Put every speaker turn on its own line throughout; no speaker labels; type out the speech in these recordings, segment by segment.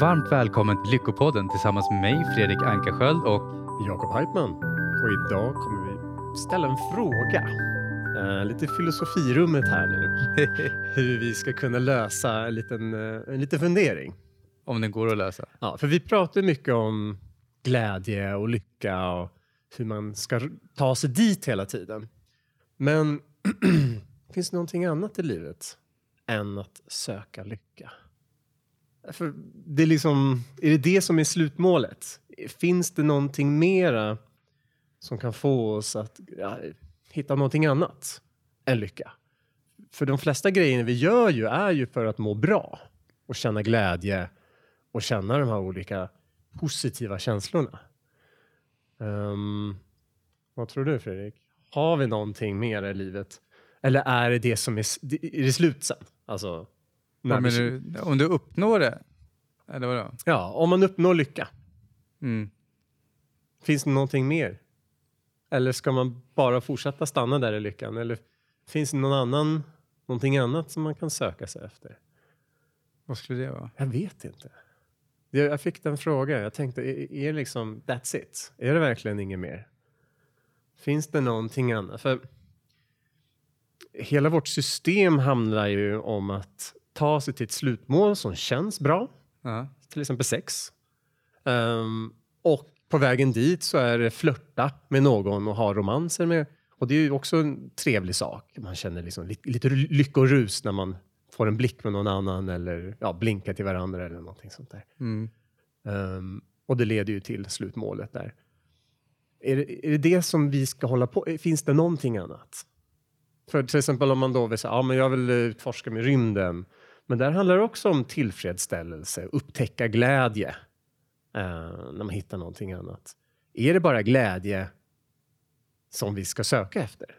varmt välkommen till Lyckopodden tillsammans med mig, Fredrik Ankarsköld och
Jakob Heitman. Och idag kommer vi ställa en fråga. Uh, lite filosofirummet här nu. Hur vi ska kunna lösa en liten, uh, en liten fundering.
Om den går att lösa.
Ja, för vi pratar mycket om glädje och lycka och hur man ska ta sig dit hela tiden. Men finns det någonting annat i livet än att söka lycka? För det är, liksom, är det det som är slutmålet? Finns det någonting mera som kan få oss att ja, hitta någonting annat än lycka? För de flesta grejerna vi gör ju är ju för att må bra och känna glädje och känna de här olika positiva känslorna. Um, vad tror du Fredrik? Har vi någonting mer i livet? Eller är det det som är, är det slut sen? Alltså,
Ja, men du, om du uppnår det? Eller vadå?
Ja, om man uppnår lycka.
Mm.
Finns det någonting mer? Eller ska man bara fortsätta stanna där i lyckan? Eller finns det någon annan, någonting annat som man kan söka sig efter?
Vad skulle det vara?
Jag vet inte. Jag, fick den frågan. Jag tänkte, är, är liksom that's it? Är det verkligen inget mer? Finns det någonting annat? För hela vårt system handlar ju om att ta sig till ett slutmål som känns bra.
Uh-huh.
Till exempel sex. Um, och på vägen dit så är det flörta med någon och ha romanser med. Och det är ju också en trevlig sak. Man känner liksom lite, lite lyckorus när man får en blick med någon annan eller ja, blinkar till varandra eller någonting sånt där.
Mm.
Um, och det leder ju till slutmålet där. Är det, är det det som vi ska hålla på Finns det någonting annat? För till exempel om man då vill säga, ja men jag vill utforska med rymden. Men där handlar det också om tillfredsställelse, upptäcka glädje eh, när man hittar någonting annat. Är det bara glädje som vi ska söka efter?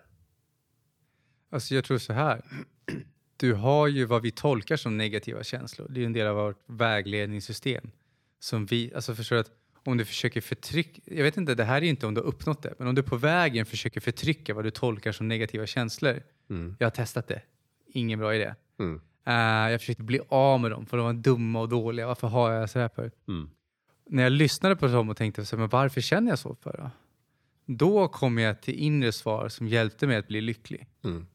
Alltså jag tror så här. Du har ju vad vi tolkar som negativa känslor. Det är en del av vårt vägledningssystem. Som vi, alltså förstår att om du försöker förtrycka, jag vet inte, det här är inte om du har uppnått det, men om du på vägen försöker förtrycka vad du tolkar som negativa känslor.
Mm.
Jag har testat det, ingen bra idé.
Mm.
Uh, jag försökte bli av med dem för de var dumma och dåliga. Varför har jag sådär för?
Mm.
När jag lyssnade på dem och tänkte, så, men varför känner jag så för? Då, då kom jag till inre svar som hjälpte mig att bli lycklig.
Mm.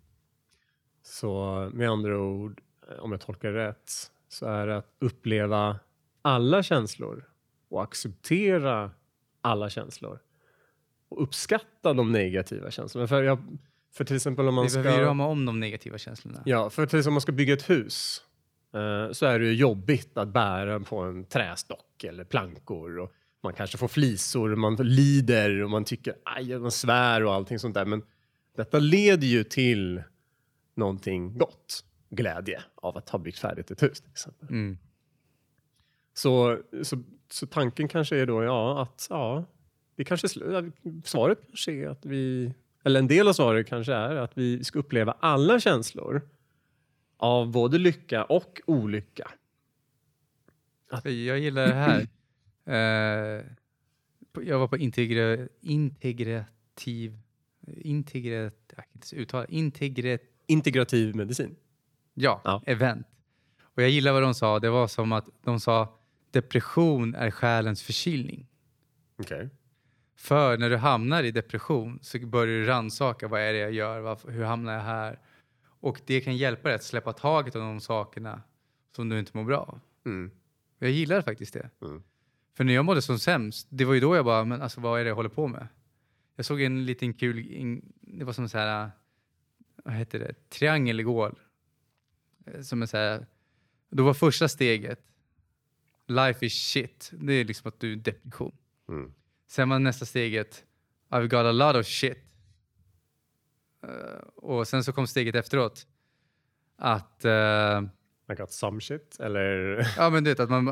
Så med andra ord, om jag tolkar rätt, så är det att uppleva alla känslor och acceptera alla känslor och uppskatta de negativa känslorna. För, jag, för till exempel om man
Vi
ska...
behöver rama om de negativa känslorna.
Ja, för till exempel om man ska bygga ett hus eh, så är det ju jobbigt att bära på en trästock eller plankor och man kanske får flisor, man lider och man tycker aj, man svär och allting sånt där. Men detta leder ju till någonting gott, glädje av att ha byggt färdigt ett hus till exempel.
Mm.
Så, så, så tanken kanske är då ja, att ja, vi kanske, svaret kanske är att vi, eller en del av svaret kanske är att vi ska uppleva alla känslor av både lycka och olycka.
Att... Jag gillar det här. uh, jag var på integra, integrativ, integrat, jag kan inte uttala, integrat,
integrativ medicin.
Ja, ja, event. Och jag gillar vad de sa. Det var som att de sa depression är själens förkylning.
Okay.
För när du hamnar i depression så börjar du rannsaka vad är det jag gör, varför, hur hamnar jag här? Och det kan hjälpa dig att släppa taget om de sakerna som du inte mår bra av.
Mm.
Jag gillar faktiskt det.
Mm.
För när jag mådde som sämst, det var ju då jag bara, men alltså vad är det jag håller på med? Jag såg en liten kul, det var som så här, vad heter det, triangel igår. Som är så här, då var första steget, life is shit. Det är liksom att du är depression.
Mm.
Sen var nästa steget, I've got a lot of shit. Uh, och sen så kom steget efteråt. Att... Uh,
I got some shit, eller?
ja, men du vet att man,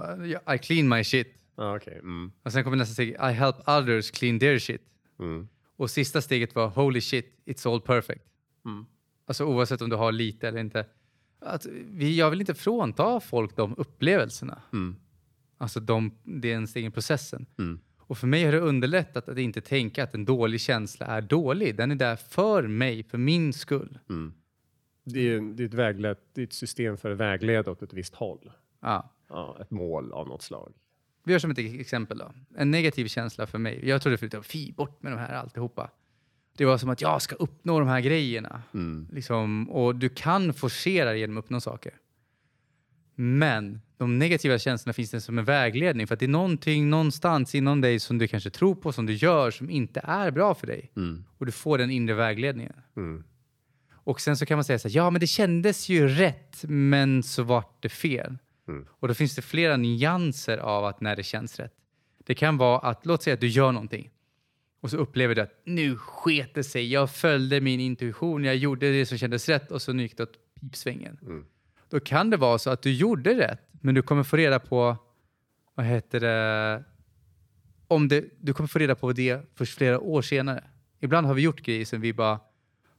I clean my shit.
Ah, okay. Mm.
Och sen kommer nästa steg, I help others clean their shit.
Mm.
Och sista steget var, holy shit, it's all perfect.
Mm.
Alltså oavsett om du har lite eller inte. Att vi, jag vill inte frånta folk de upplevelserna.
Mm.
Alltså de, den stegen i processen.
Mm.
Och för mig har det underlättat att inte tänka att en dålig känsla är dålig. Den är där för mig, för min skull.
Mm. Det, är, det, är ett vägled, det är ett system för att vägleda åt ett visst håll.
Ja.
ja, ett mål av något slag.
Vi gör som ett exempel då. En negativ känsla för mig. Jag trodde förut att fy bort med de här alltihopa. Det var som att jag ska uppnå de här grejerna.
Mm.
Liksom, och du kan forcera genom att uppnå saker. Men de negativa känslorna finns det som en vägledning för att det är någonting någonstans inom dig som du kanske tror på, som du gör, som inte är bra för dig.
Mm.
Och du får den inre vägledningen.
Mm.
Och sen så kan man säga så här, ja men det kändes ju rätt, men så vart det fel.
Mm.
Och då finns det flera nyanser av att när det känns rätt. Det kan vara att, låt säga att du gör någonting och så upplever du att nu sket det sig, jag följde min intuition, jag gjorde det som kändes rätt och så nu gick det åt pipsvängen. Då kan det vara så att du gjorde rätt, men du kommer få reda på, vad heter det, om det, du kommer få reda på det först flera år senare. Ibland har vi gjort grejer som vi bara,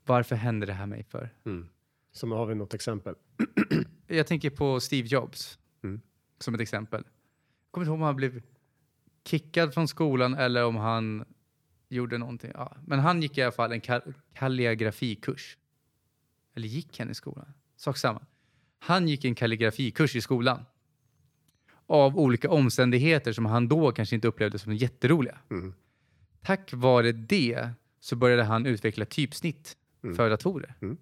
varför händer det här mig för?
Mm. Så har vi något exempel.
Jag tänker på Steve Jobs
Mm.
som ett exempel. Jag kommer inte ihåg om han blev kickad från skolan eller om han gjorde någonting. Ja. Men han gick i alla fall en kal- kalligrafikurs. Eller gick han i skolan? Sak samma. Han gick en kalligrafikurs i skolan. Av olika omständigheter som han då kanske inte upplevde som jätteroliga.
Mm.
Tack vare det så började han utveckla typsnitt
Mm.
för datorer.
Mm.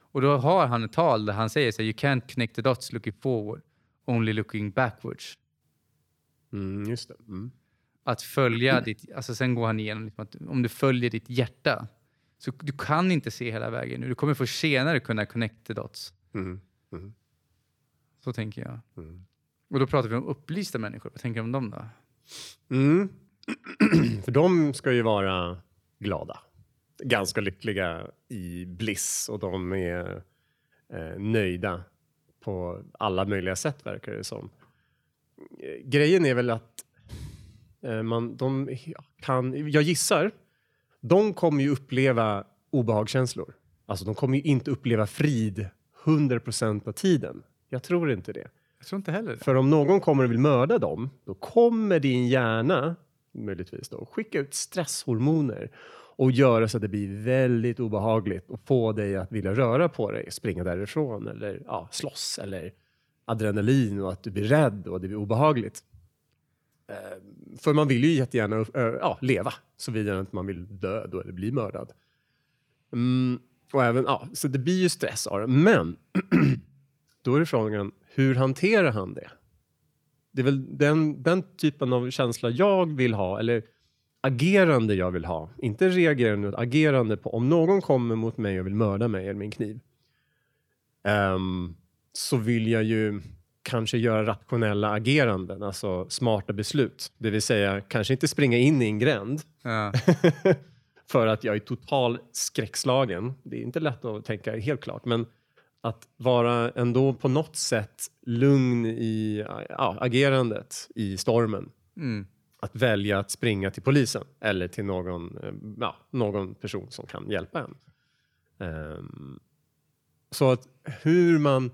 Och då har han ett tal där han säger så här, you can't connect the dots looking forward, only looking backwards.
Mm, just det. Mm.
Att följa ditt, alltså sen går han igenom liksom att om du följer ditt hjärta så du kan inte se hela vägen nu. Du kommer först senare kunna connect the dots.
Mm.
Så tänker jag.
Mm.
Och då pratar vi om upplysta människor. Vad tänker du om dem då?
Mm. För de ska ju vara glada. Ganska lyckliga i bliss och de är eh, nöjda på alla möjliga sätt verkar det som. Grejen är väl att eh, man, de kan, jag gissar, de kommer ju uppleva obehagskänslor. Alltså de kommer ju inte uppleva frid 100% av tiden. Jag tror inte det.
Jag tror inte heller det.
För om någon kommer och vill mörda dem, då kommer din hjärna, möjligtvis då, skicka ut stresshormoner och göra så att det blir väldigt obehagligt och få dig att vilja röra på dig, springa därifrån eller ja, slåss eller adrenalin och att du blir rädd och det blir obehagligt. Eh, För man vill ju jättegärna eh, ja, leva, såvida inte man vill dö då eller bli mördad. Mm, och även, ja, så det blir ju stress av det. Men då är det frågan, hur hanterar han det? Det är väl den, den typen av känsla jag vill ha, eller agerande jag vill ha. Inte reagerande, utan agerande på om någon kommer mot mig och vill mörda mig eller min kniv. ehm, så vill jag ju kanske göra rationella ageranden, alltså smarta beslut. Det vill säga kanske inte springa in i en gränd
Ja.
för att jag är total skräckslagen. Det är inte lätt att tänka helt klart, men att vara ändå på något sätt lugn i ja, agerandet i stormen.
Mm.
Att välja att springa till polisen eller till någon, eh, ja, någon person som kan hjälpa en. Ehm, så att hur man,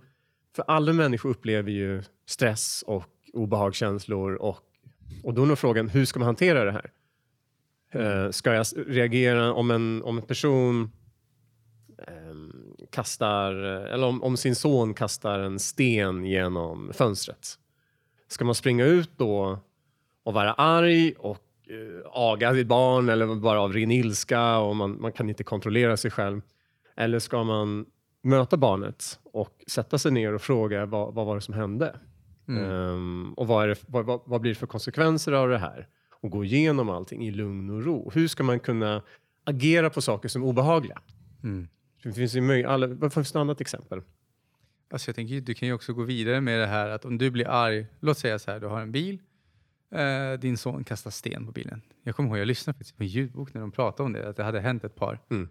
för alla människor upplever ju stress och obehagskänslor och, och då är frågan hur ska man hantera det här? Eh, ska jag reagera om en, om en person ehm, kastar, eller om, om sin son kastar en sten genom fönstret? Ska man springa ut då och vara arg och uh, aga sitt barn eller bara av ren ilska och man, man kan inte kontrollera sig själv? Eller ska man möta barnet och sätta sig ner och fråga vad, vad var det som hände?
Mm.
Ehm, och vad, är det, vad, vad, vad blir det för konsekvenser av det här? Och gå igenom allting i lugn och ro. Hur ska man kunna agera på saker som är obehagliga?
Mm.
Det finns ju alla, vad finns det ett annat exempel?
Alltså jag tänker, du kan ju också gå vidare med det här att om du blir arg, låt säga så här, du har en bil, eh, din son kastar sten på bilen. Jag kommer ihåg, jag lyssnade faktiskt på en ljudbok när de pratade om det, att det hade hänt ett par.
Mm.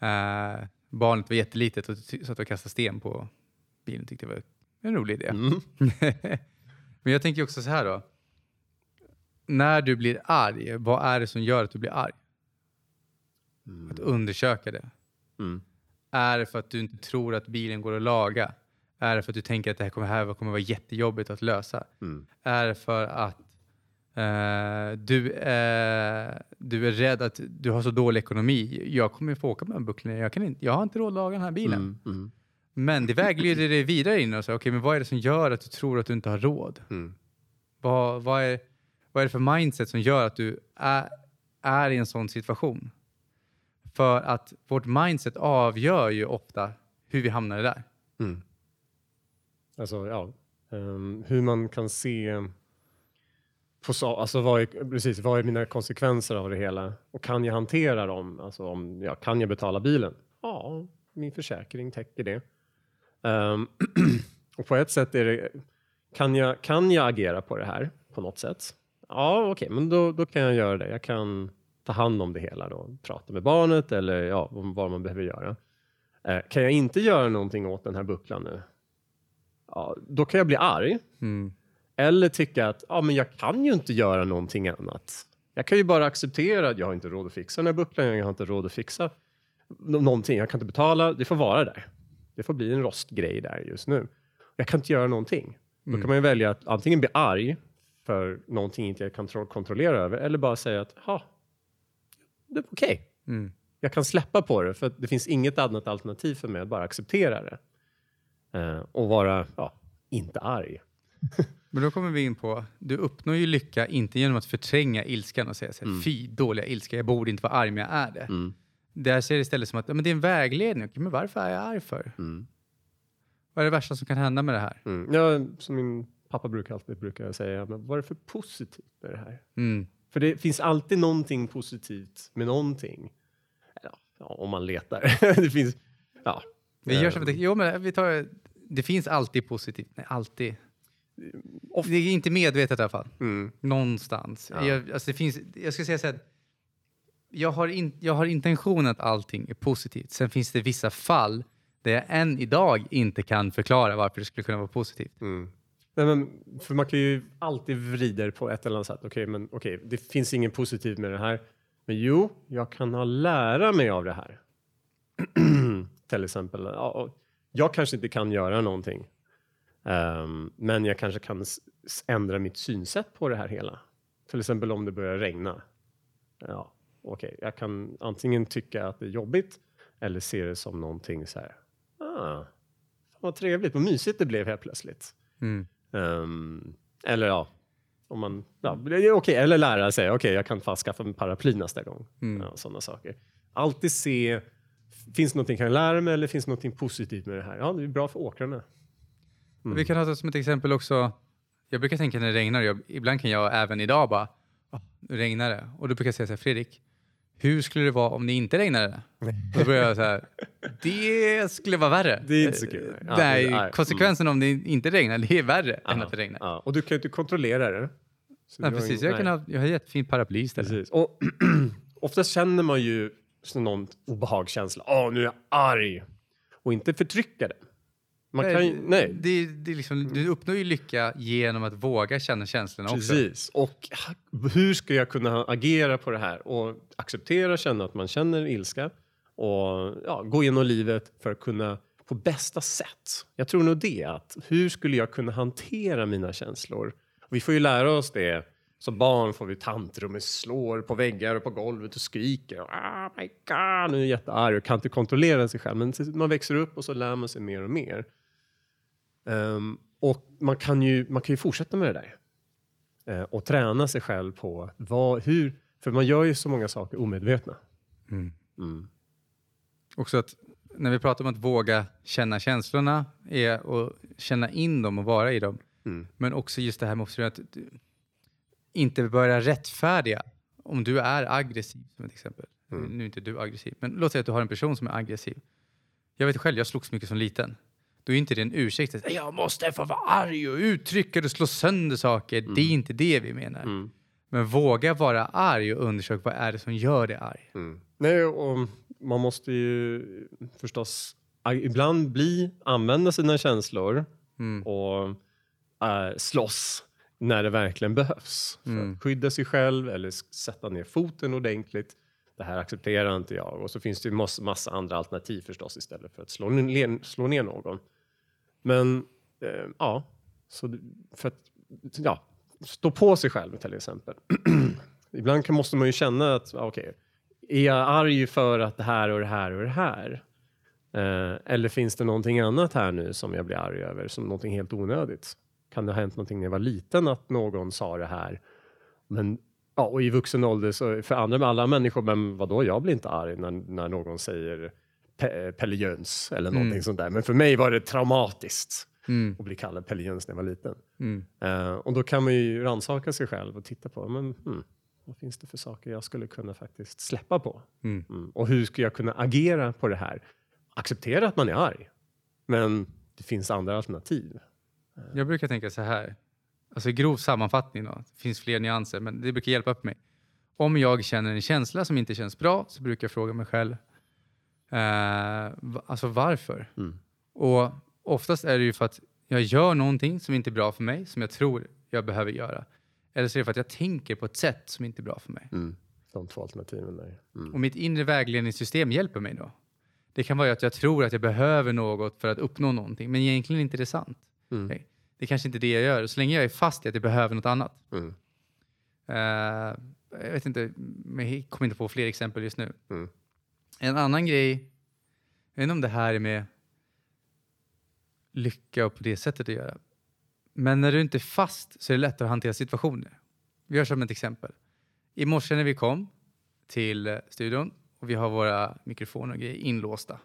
Eh, barnet var jättelitet och satt och kastade sten på bilen, tyckte det var en rolig idé.
Mm.
Men jag tänker också så här då. När du blir arg, vad är det som gör att du blir arg? Att undersöka det.
Mm.
Är det för att du inte tror att bilen går att laga? Är det för att du tänker att det här kommer, här kommer vara jättejobbigt att lösa?
Mm.
Är det för att eh, du, eh, du är rädd att du har så dålig ekonomi? Jag kommer få åka med en bucklare. Jag, kan inte, jag har inte råd att laga den här bilen.
Mm. Mm.
Men det vägleder dig vidare in och säger, okej, men vad är det som gör att du tror att du inte har råd?
Mm.
Vad, vad, är, vad är det för mindset som gör att du är, är i en sån situation? För att vårt mindset avgör ju ofta hur vi hamnar där.
Mm. Alltså, ja. Um, hur man kan se på så, alltså vad är, precis, vad är mina konsekvenser av det hela och kan jag hantera dem? Alltså om, ja, kan jag betala bilen? Ja, min försäkring täcker det. Um, och på ett sätt är det, kan jag, kan jag agera på det här på något sätt? Ja, okej, men då, då kan jag göra det. Jag kan ta hand om det hela då, prata med barnet eller ja, vad man behöver göra. Eh, kan jag inte göra någonting åt den här bucklan nu? Ja, då kan jag bli arg.
Mm.
Eller tycka att ja, men jag kan ju inte göra någonting annat. Jag kan ju bara acceptera att jag har inte råd att fixa den här bucklan, jag har inte råd att fixa nå- någonting. Jag kan inte betala, det får vara där. Det får bli en rostgrej där just nu. Jag kan inte göra någonting. Då kan man ju välja att antingen bli arg för någonting inte jag kan tro- kontrollera över eller bara säga att ha, det är okej.
Mm.
Jag kan släppa på det för det finns inget annat alternativ för mig att bara acceptera det. Eh, och vara, ja, inte arg.
Men då kommer vi in på, du uppnår ju lycka inte genom att förtränga ilskan och säga så här,
Mm.
fy dåliga ilska, jag borde inte vara arg men jag är det.
Mm.
Där ser det istället som att ja, men det är en vägledning. Men varför är jag arg för?
Mm.
Vad är det värsta som kan hända med det här?
Mm. Ja, som min pappa brukar alltid brukar säga, men vad är det för positivt med det här?
Mm.
För det finns alltid någonting positivt med någonting. Ja, om man letar. det finns, ja.
Vi gör som ett, jo, men vi tar, det finns alltid positivt. Nej, alltid. Det är inte medvetet i alla fall.
Mm.
Någonstans.
Ja.
Jag, alltså det finns, jag ska säga så här. Jag har, in, jag har intentionen att allting är positivt. Sen finns det vissa fall där jag än idag inte kan förklara varför det skulle kunna vara positivt.
Mm. Nej, men, för man kan ju alltid vrida det på ett eller annat sätt. Okej, men okej, det finns ingen positivt med det här. Men jo, jag kan ha lära mig av det här. Till exempel, ja, jag kanske inte kan göra någonting. Um, men jag kanske kan ändra mitt synsätt på det här hela. Till exempel om det börjar regna. Ja, okej, jag kan antingen tycka att det är jobbigt eller se det som någonting så här. Ah, vad trevligt, vad mysigt det blev helt plötsligt.
Mm.
Ehm, eller ja, om man, ja, okej, eller lära sig, okej, jag kan fan skaffa en paraply nästa gång.
Mm.
Ja, sådana saker. Alltid se, finns det någonting jag kan lära mig eller finns det någonting positivt med det här? Ja, det är bra för åkrarna. Mm.
Vi kan ha det som ett exempel också. Jag brukar tänka när det regnar, jag, ibland kan jag även idag bara, "Ah, nu regnar det. Och då brukar jag säga så här, Fredrik, hur skulle det vara om det inte regnade? Då börjar jag så här, det skulle vara värre.
Det är inte så kul, nej. Ja,
Nej,
det är- mm.
konsekvensen om det inte regnar, det är värre än
Ja,
att det regnar.
Ja, och du kan ju inte kontrollera det. Så
Nej,
du har
precis,
ingen-
jag, kan
nej.
ha, jag har ett jättefint paraply istället.
Precis. Och oftast känner man ju någon obehagskänsla. Åh, nu är jag arg. Och inte förtrycka det. Man kan ju, nej.
Det, det liksom, du uppnår ju lycka genom att våga känna känslorna också.
Precis. Och hur ska jag kunna agera på det här och acceptera, känna att man känner ilska och ja, gå igenom livet för att kunna på bästa sätt. Jag tror nog det, att hur skulle jag kunna hantera mina känslor? Och vi får ju lära oss det. Som barn får vi tantrum, och slår på väggar och på golvet och skriker. Oh my god, nu är jag jättearg och kan inte kontrollera sig själv. Men man växer upp och så lär man sig mer och mer. Ehm, och man kan, ju, man kan ju fortsätta med det där. Eh, och träna sig själv på vad, hur, för man gör ju så många saker omedvetna.
Mm.
Mm.
Också att när vi pratar om att våga känna känslorna är att känna in dem och vara i dem.
Mm.
Men också just det här med att inte börja rättfärdiga om du är aggressiv som ett exempel.
Mm.
Nu är inte du aggressiv, men låt säga att du har en person som är aggressiv. Jag vet själv, jag slogs mycket som liten. Då är inte det en ursäkt. att Jag måste få vara arg och uttrycka och slå sönder saker. Det är inte det vi menar.
Mm.
Men våga vara arg och undersöka vad är det som gör dig arg.
Mm. Nej, och man måste ju förstås ibland bli, använda sina känslor
Mm.
och äh, slåss när det verkligen behövs. För
Mm.
att skydda sig själv eller sätta ner foten ordentligt. Det här accepterar inte jag. Och så finns det ju massa, massa andra alternativ förstås istället för att slå ner, slå ner någon. Men eh, ja, så för att ja, stå på sig själv till exempel. Ibland kan, måste man ju känna att, okej, okej, är jag arg för att det här och det här och det här? Eh, eller finns det någonting annat här nu som jag blir arg över, som någonting helt onödigt? Kan det ha hänt någonting när jag var liten att någon sa det här? Men ja, och i vuxen ålder, så för andra, alla människor, men vadå, jag blir inte arg när, när någon säger Pe- Pelle Jöns eller någonting
Mm.
sånt där. Men för mig var det traumatiskt
Mm.
att bli kallad Pelle Jöns när jag var liten.
Mm.
Eh, och då kan man ju rannsaka sig själv och titta på, men hmm, vad finns det för saker jag skulle kunna faktiskt släppa på?
Mm.
Mm. Och hur ska jag kunna agera på det här? Acceptera att man är arg, men det finns andra alternativ.
Jag brukar tänka så här. Alltså grov sammanfattning då. Det finns fler nyanser, men det brukar hjälpa upp mig. Om jag känner en känsla som inte känns bra så brukar jag fråga mig själv. Eh, alltså varför?
Mm.
Och oftast är det ju för att jag gör någonting som inte är bra för mig, som jag tror jag behöver göra. Eller så är det för att jag tänker på ett sätt som inte är bra för mig.
De två alternativen där. Mm.
Och mitt inre vägledningssystem hjälper mig då. Det kan vara att jag tror att jag behöver något för att uppnå någonting, men egentligen inte det är sant.
Mm.
Det är kanske inte det jag gör. Så länge jag är fast i att jag behöver något annat.
Mm.
Eh, jag vet inte, men jag kommer inte på fler exempel just nu.
Mm.
En annan grej, jag vet inte om det här är med lycka och på det sättet att göra. Men när du inte är fast så är det lättare att hantera situationer. Vi gör som ett exempel. I morse när vi kom till studion och vi har våra mikrofoner och grejer inlåsta.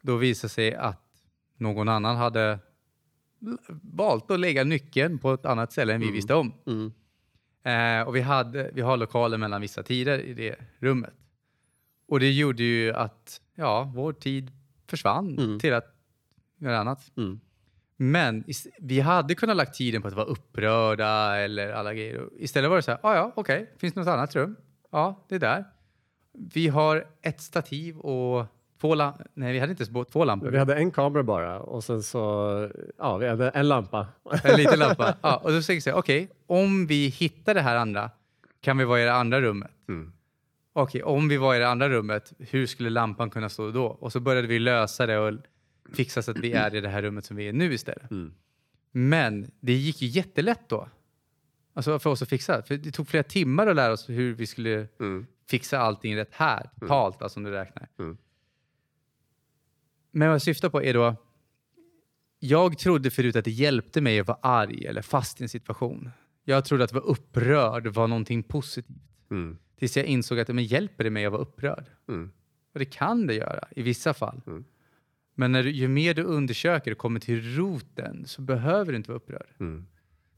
Då visade sig att någon annan hade valt att lägga nyckeln på ett annat ställe än vi
Mm.
visste om.
Mm.
Eh, och vi, hade, vi har lokaler mellan vissa tider i det rummet. Och det gjorde ju att ja, vår tid försvann
Mm.
till att göra annat.
Mm.
Men vi hade kunnat lagt tiden på att vara upprörda eller alla grejer. Istället var det så här, ah, ja okej, finns det något annat rum? Ja, det är där. Vi har ett stativ och två lampor. Nej, vi hade inte ens två lampor.
Vi hade en kamera bara och sen så, ja, vi hade en lampa.
En liten lampa. Ja, och då säger jag okej, om vi hittar det här andra, kan vi vara i det andra rummet?
Mm.
Okej, om vi var i det andra rummet, hur skulle lampan kunna stå då? Och så började vi lösa det och fixa så att vi är i det här rummet som vi är nu istället.
Mm.
Men det gick ju jättelätt då. Alltså för oss att fixa. För det tog flera timmar att lära oss hur vi skulle
Mm.
fixa allting rätt här, totalt, alltså om du räknar.
Mm.
Men vad jag syftar på är då, jag trodde förut att det hjälpte mig att vara arg eller fast i en situation. Jag trodde att vara upprörd var någonting positivt.
Mm.
Tills jag insåg att men hjälper det mig att vara upprörd?
Mm.
Och det kan det göra i vissa fall.
Mm.
Men när du, ju mer du undersöker och kommer till roten så behöver du inte vara upprörd.
Mm.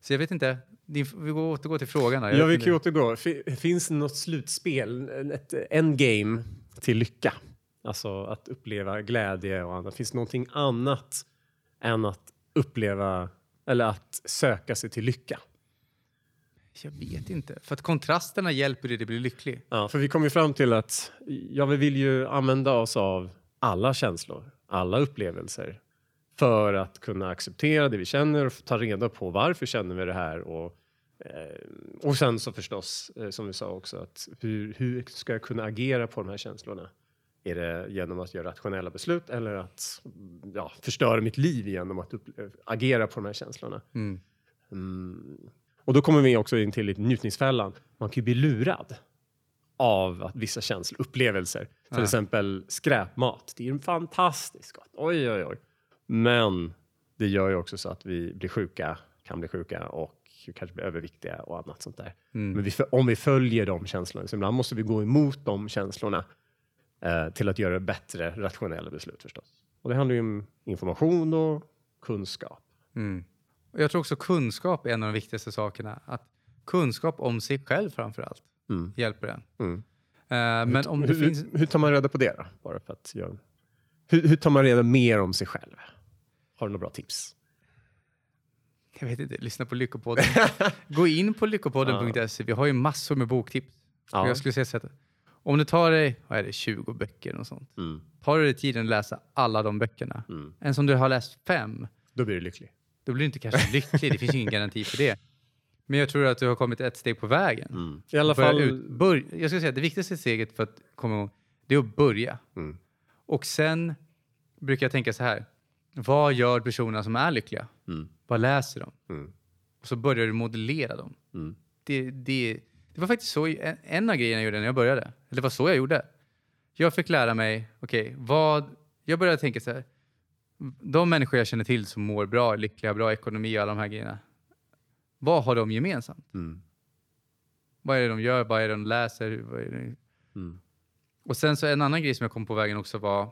Så jag vet inte, din, vi går återgå till frågan. här. Jag
Ja, vi kan återgå. Fi- Finns det något slutspel, ett endgame till lycka? Alltså att uppleva glädje och annat. Finns det någonting annat än att uppleva eller att söka sig till lycka?
Jag vet inte. För att kontrasterna hjälper dig att bli lycklig.
Ja, för vi kom ju fram till att ja, vi vill ju använda oss av alla känslor, alla upplevelser för att kunna acceptera det vi känner och ta reda på varför känner vi det här och, eh, och sen så förstås, eh, som vi sa också, att hur, hur ska jag kunna agera på de här känslorna? Är det genom att göra rationella beslut eller att ja, förstöra mitt liv genom att agera på de här känslorna?
Mm.
Mm. Och då kommer vi också in till lite njutningsfällan. Man kan ju bli lurad av att vissa känslor, upplevelser. Till
Ja.
exempel skräpmat. Det är ju fantastiskt gott. Oj, oj, oj. Men det gör ju också så att vi blir sjuka, kan bli sjuka och kanske blir överviktiga och annat sånt där.
Mm.
Men vi, om vi följer de känslorna, så ibland måste vi gå emot de känslorna till att göra bättre rationella beslut förstås. Och det handlar ju om information och kunskap.
Mm. Och jag tror också kunskap är en av de viktigaste sakerna. Att kunskap om sig själv framför allt
Mm.
hjälper en.
Mm.
Eh, men om det
hur,
finns...
hur tar man reda på det då? Bara för att jag... hur, hur tar man reda mer om sig själv? Har du några bra tips?
Jag vet inte, lyssna på Lyckopodden. Gå in på lyckopodden.se. Vi har ju massor med boktips.
Ja.
Jag skulle säga så att om du tar dig, vad är det, 20 böcker och sånt.
Mm.
Tar du dig tiden att läsa alla de böckerna.
Mm.
En som du har läst fem,
Då blir du lycklig.
då blir du inte kanske lycklig. Det finns ju ingen garanti för det. Men jag tror att du har kommit ett steg på vägen.
I alla fall...
Ut, bör, jag ska säga att det viktigaste steget för att komma igång, det är att börja.
Mm.
Och sen brukar jag tänka så här. Vad gör personerna som är lyckliga?
Mm.
Vad läser de?
Mm.
Och så börjar du modellera dem.
Mm.
Det, det, det var faktiskt så, en, en av grejerna jag gjorde när jag började. Eller det var så jag gjorde. Jag fick lära mig, okej, vad Jag började tänka så här. De människor jag känner till som mår bra, lyckliga, bra ekonomi och alla de här grejerna. Vad har de gemensamt?
Mm.
Vad är det de gör? Vad är det de läser? Det?
Mm.
Och sen så en annan grej som jag kom på vägen också var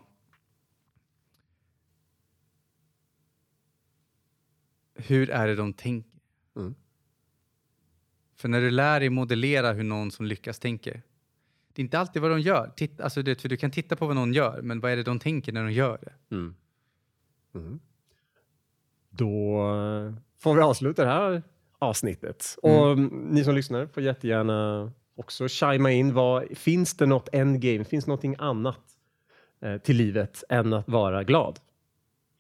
hur är det de tänker?
Mm.
För när du lär dig modellera hur någon som lyckas tänker, det är inte alltid vad de gör. Titt, alltså för du kan titta på vad någon gör, men vad är det de tänker när de gör det?
Mm. Mm. Då eh, får vi avsluta det här avsnittet. Och mm, ni som lyssnar får jättegärna också chima in. Vad, finns det något endgame? Finns det någonting annat eh, till livet än att vara glad?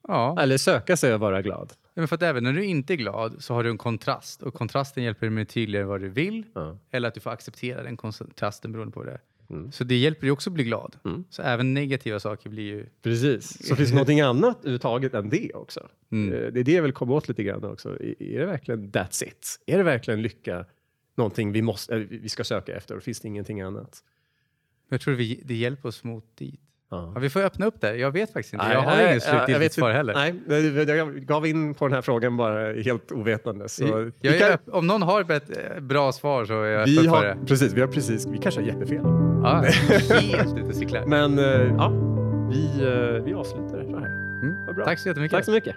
Ja,
Eller söka sig att vara glad?
Men för att även när du inte är glad så har du en kontrast och kontrasten hjälper dig med tydligare vad du vill
Ja.
eller att du får acceptera den kontrasten beroende på det.
Mm.
Så det hjälper dig också att bli glad.
Mm.
Så även negativa saker blir ju...
Precis. Så finns det någonting annat överhuvudtaget än det också?
Mm.
Eh, Det är det jag vill komma åt lite grann också. Är det verkligen that's it? Är det verkligen lycka någonting vi, måste, eh, vi ska söka efter och finns det ingenting annat?
Jag tror det hjälper oss mot dit.
Ja.
Ja, vi får öppna upp det. Jag vet faktiskt inte.
Nej,
jag har
jag
slutgiltigt svar heller.
Nej, jag gav in på den här frågan bara helt ovetande. Så vi, kan,
om någon har ett eh, bra svar så är jag
vi,
öppen för det.
precis, vi har precis, vi kanske har jättefel.
Ja, helt ute cyklar.
Men eh, ja, vi, eh, vi avslutar det så här.
Mm. Tack så jättemycket.
Tack så mycket.